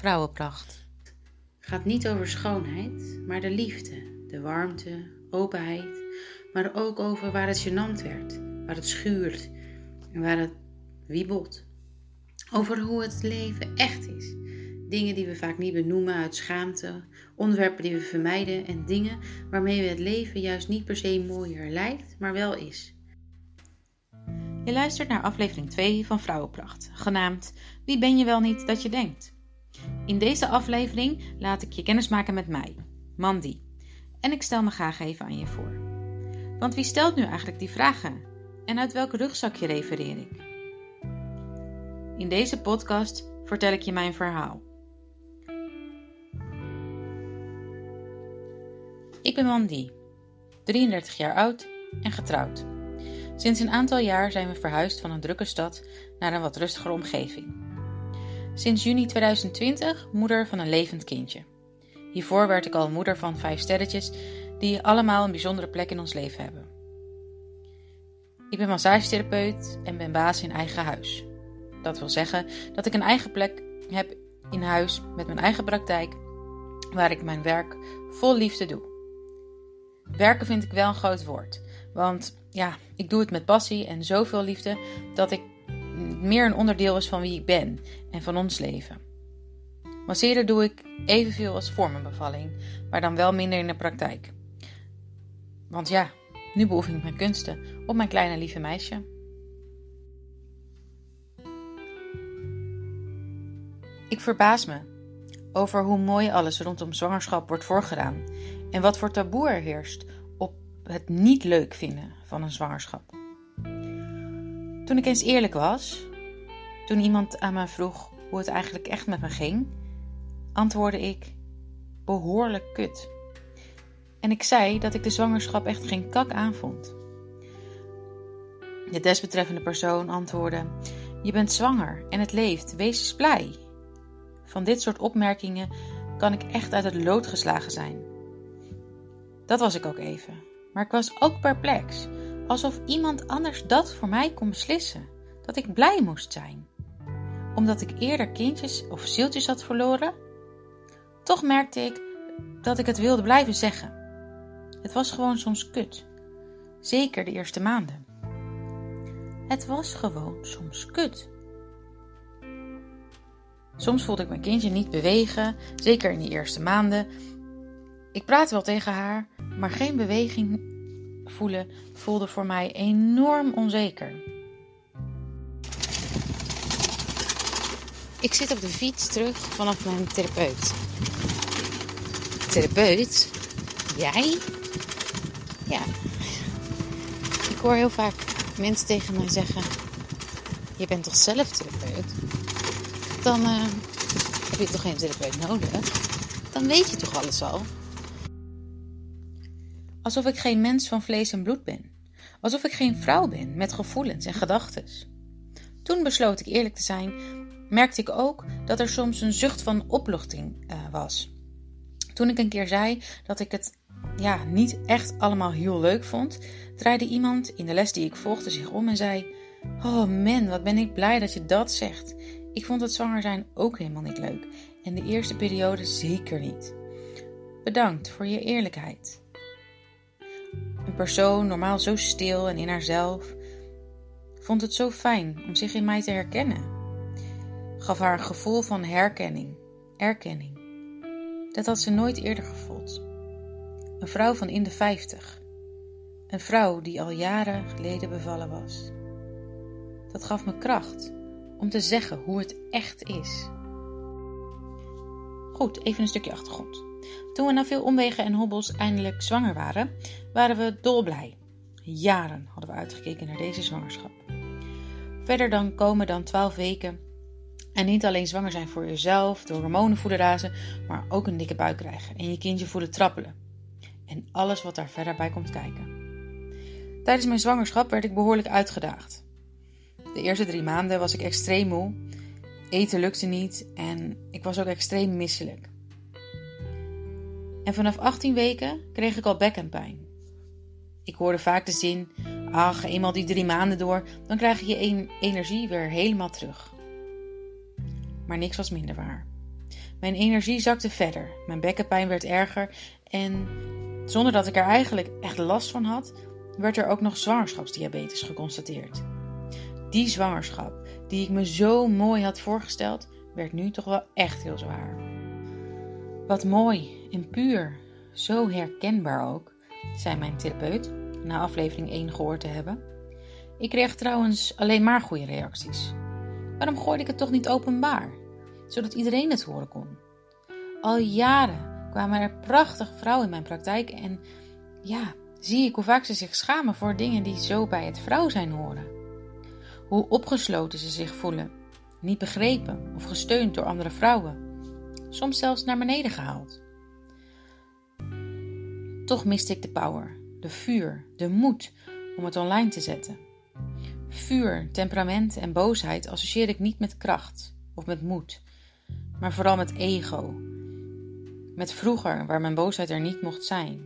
Vrouwenpracht gaat niet over schoonheid, maar de liefde, de warmte, openheid, maar ook over waar het gênant werd, waar het schuurt en waar het wiebelt. Over hoe het leven echt is. Dingen die we vaak niet benoemen uit schaamte, onderwerpen die we vermijden en dingen waarmee we het leven juist niet per se mooier lijkt, maar wel is. Je luistert naar aflevering 2 van Vrouwenpracht, genaamd Wie ben je wel niet dat je denkt? In deze aflevering laat ik je kennismaken met mij, Mandy. En ik stel me graag even aan je voor. Want wie stelt nu eigenlijk die vragen? En uit welk rugzakje refereer ik? In deze podcast vertel ik je mijn verhaal. Ik ben Mandy, 33 jaar oud en getrouwd. Sinds een aantal jaar zijn we verhuisd van een drukke stad naar een wat rustigere omgeving. Sinds juni 2020 moeder van een levend kindje. Hiervoor werd ik al moeder van vijf sterretjes die allemaal een bijzondere plek in ons leven hebben. Ik ben massagetherapeut en ben baas in eigen huis. Dat wil zeggen dat ik een eigen plek heb in huis met mijn eigen praktijk, waar ik mijn werk vol liefde doe. Werken vind ik wel een groot woord, want ja, ik doe het met passie en zoveel liefde dat ik meer een onderdeel is van wie ik ben en van ons leven. Masseren doe ik evenveel als voor mijn bevalling, maar dan wel minder in de praktijk. Want ja, nu beoefen ik mijn kunsten op mijn kleine lieve meisje. Ik verbaas me over hoe mooi alles rondom zwangerschap wordt voorgedaan en wat voor taboe er heerst op het niet leuk vinden van een zwangerschap. Toen ik eens eerlijk was, toen iemand aan mij vroeg hoe het eigenlijk echt met me ging, antwoordde ik behoorlijk kut. En ik zei dat ik de zwangerschap echt geen kak aanvond. De desbetreffende persoon antwoordde: Je bent zwanger en het leeft, wees eens blij. Van dit soort opmerkingen kan ik echt uit het lood geslagen zijn. Dat was ik ook even, maar ik was ook perplex, alsof iemand anders dat voor mij kon beslissen, dat ik blij moest zijn. Omdat ik eerder kindjes of zieltjes had verloren? Toch merkte ik dat ik het wilde blijven zeggen. Het was gewoon soms kut. Zeker de eerste maanden. Het was gewoon soms kut. Soms voelde ik mijn kindje niet bewegen, zeker in die eerste maanden. Ik praatte wel tegen haar, maar geen beweging voelen voelde voor mij enorm onzeker. Ik zit op de fiets terug vanaf mijn therapeut. Therapeut? Jij? Ja. Ik hoor heel vaak mensen tegen mij zeggen: Je bent toch zelf therapeut? Dan uh, heb je toch geen therapeut nodig? Dan weet je toch alles al? Alsof ik geen mens van vlees en bloed ben. Alsof ik geen vrouw ben met gevoelens en gedachten. Toen besloot ik eerlijk te zijn, merkte ik ook dat er soms een zucht van opluchting uh, was. Toen ik een keer zei dat ik het ja, niet echt allemaal heel leuk vond, draaide iemand in de les die ik volgde zich om en zei: Oh man, wat ben ik blij dat je dat zegt. Ik vond het zwanger zijn ook helemaal niet leuk en de eerste periode zeker niet. Bedankt voor je eerlijkheid. Een persoon, normaal zo stil en in haarzelf, vond het zo fijn om zich in mij te herkennen. Gaf haar een gevoel van herkenning, erkenning. Dat had ze nooit eerder gevoeld. Een vrouw van in de vijftig. Een vrouw die al jaren geleden bevallen was. Dat gaf me kracht om te zeggen hoe het echt is. Goed, even een stukje achtergrond. Toen we na veel omwegen en hobbels eindelijk zwanger waren, waren we dolblij. Jaren hadden we uitgekeken naar deze zwangerschap. Verder dan komen dan 12 weken en niet alleen zwanger zijn voor jezelf, door hormonen voelen razen, maar ook een dikke buik krijgen en je kindje voelen trappelen. En alles wat daar verder bij komt kijken. Tijdens mijn zwangerschap werd ik behoorlijk uitgedaagd. De eerste drie maanden was ik extreem moe, eten lukte niet en ik was ook extreem misselijk. En vanaf 18 weken kreeg ik al bekkenpijn. Ik hoorde vaak de zin: ach, eenmaal die drie maanden door, dan krijg je je energie weer helemaal terug. Maar niks was minder waar. Mijn energie zakte verder, mijn bekkenpijn werd erger en zonder dat ik er eigenlijk echt last van had, werd er ook nog zwangerschapsdiabetes geconstateerd. Die zwangerschap, die ik me zo mooi had voorgesteld, werd nu toch wel echt heel zwaar. Wat mooi en puur, zo herkenbaar ook, zei mijn therapeut na aflevering 1 gehoord te hebben. Ik kreeg trouwens alleen maar goede reacties. Waarom gooide ik het toch niet openbaar, zodat iedereen het horen kon? Al jaren kwamen er prachtige vrouwen in mijn praktijk en ja, zie ik hoe vaak ze zich schamen voor dingen die zo bij het vrouw zijn horen. Hoe opgesloten ze zich voelen, niet begrepen of gesteund door andere vrouwen, soms zelfs naar beneden gehaald. Toch miste ik de power, de vuur, de moed om het online te zetten. Vuur, temperament en boosheid associeer ik niet met kracht of met moed, maar vooral met ego. Met vroeger, waar mijn boosheid er niet mocht zijn,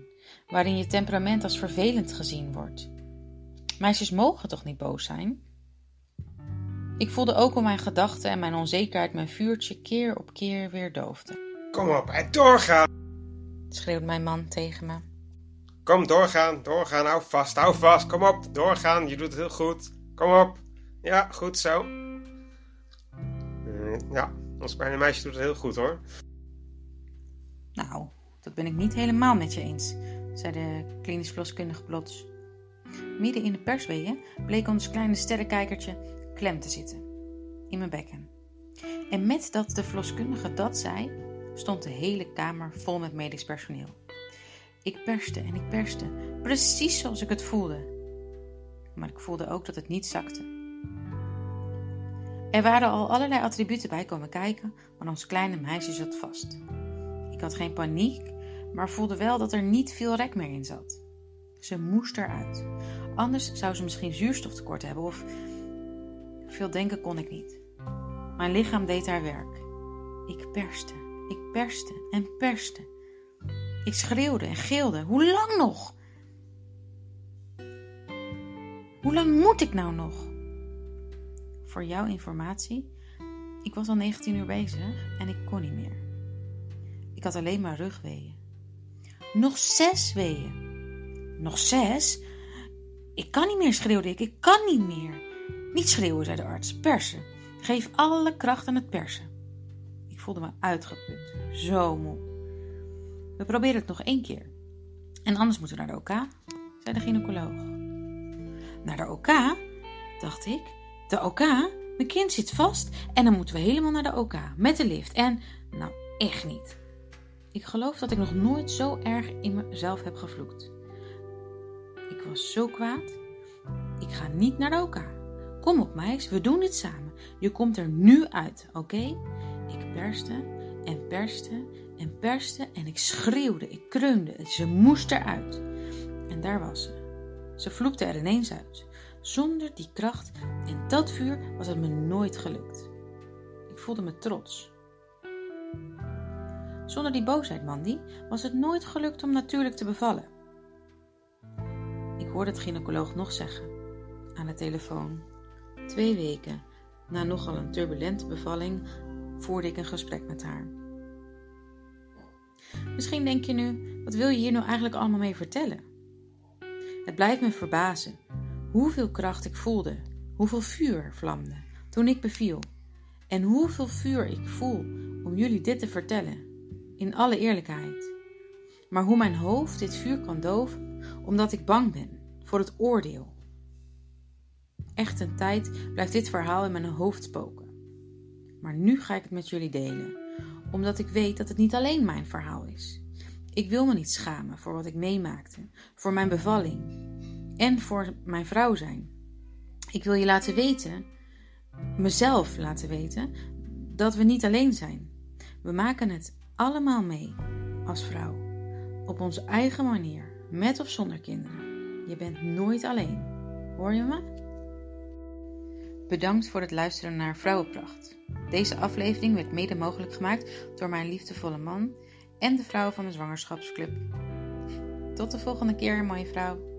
waarin je temperament als vervelend gezien wordt. Meisjes mogen toch niet boos zijn? Ik voelde ook hoe mijn gedachten en mijn onzekerheid mijn vuurtje keer op keer weer doofden. Kom op, en doorgaan! schreeuwt mijn man tegen me. Kom, doorgaan, doorgaan, hou vast, hou vast, kom op, doorgaan, je doet het heel goed. Kom op. Ja, goed zo. Mm, ja, ons kleine meisje doet het heel goed hoor. Nou, dat ben ik niet helemaal met je eens, zei de klinisch verloskundige plots. Midden in de persweeën bleek ons kleine sterrenkijkertje klem te zitten. In mijn bekken. En met dat de verloskundige dat zei, stond de hele kamer vol met medisch personeel. Ik perste en ik perste, precies zoals ik het voelde. Maar ik voelde ook dat het niet zakte. Er waren al allerlei attributen bij komen kijken, maar ons kleine meisje zat vast. Ik had geen paniek, maar voelde wel dat er niet veel rek meer in zat. Ze moest eruit. Anders zou ze misschien zuurstoftekort hebben of. Veel denken kon ik niet. Mijn lichaam deed haar werk. Ik perste, ik perste en perste. Ik schreeuwde en gilde. Hoe lang nog? Hoe lang moet ik nou nog? Voor jouw informatie, ik was al 19 uur bezig en ik kon niet meer. Ik had alleen maar rugweeën. Nog zes weeën. Nog zes? Ik kan niet meer, schreeuwde ik. Ik kan niet meer. Niet schreeuwen, zei de arts. Persen. Geef alle kracht aan het persen. Ik voelde me uitgeput. Zo moe. We proberen het nog één keer. En anders moeten we naar de OK, zei de gynaecoloog. Naar de OK? dacht ik. De OK? Mijn kind zit vast en dan moeten we helemaal naar de OK met de lift. En, nou, echt niet. Ik geloof dat ik nog nooit zo erg in mezelf heb gevloekt. Ik was zo kwaad. Ik ga niet naar de OK. Kom op, meis, we doen dit samen. Je komt er nu uit, oké? Ik perste en perste en perste en ik schreeuwde, ik kreunde. Ze moest eruit. En daar was ze. Ze vloekte er ineens uit. Zonder die kracht en dat vuur was het me nooit gelukt. Ik voelde me trots. Zonder die boosheid, Mandy, was het nooit gelukt om natuurlijk te bevallen. Ik hoorde het gynaecoloog nog zeggen, aan de telefoon. Twee weken na nogal een turbulente bevalling voerde ik een gesprek met haar. Misschien denk je nu, wat wil je hier nou eigenlijk allemaal mee vertellen? Het blijft me verbazen hoeveel kracht ik voelde, hoeveel vuur vlamde toen ik beviel en hoeveel vuur ik voel om jullie dit te vertellen, in alle eerlijkheid. Maar hoe mijn hoofd dit vuur kan doven, omdat ik bang ben voor het oordeel. Echt een tijd blijft dit verhaal in mijn hoofd spoken. Maar nu ga ik het met jullie delen, omdat ik weet dat het niet alleen mijn verhaal is. Ik wil me niet schamen voor wat ik meemaakte, voor mijn bevalling en voor mijn vrouw zijn. Ik wil je laten weten, mezelf laten weten, dat we niet alleen zijn. We maken het allemaal mee als vrouw, op onze eigen manier, met of zonder kinderen. Je bent nooit alleen. Hoor je me? Bedankt voor het luisteren naar Vrouwenpracht. Deze aflevering werd mede mogelijk gemaakt door mijn liefdevolle man en de vrouw van de Zwangerschapsclub. Tot de volgende keer, mooie vrouw.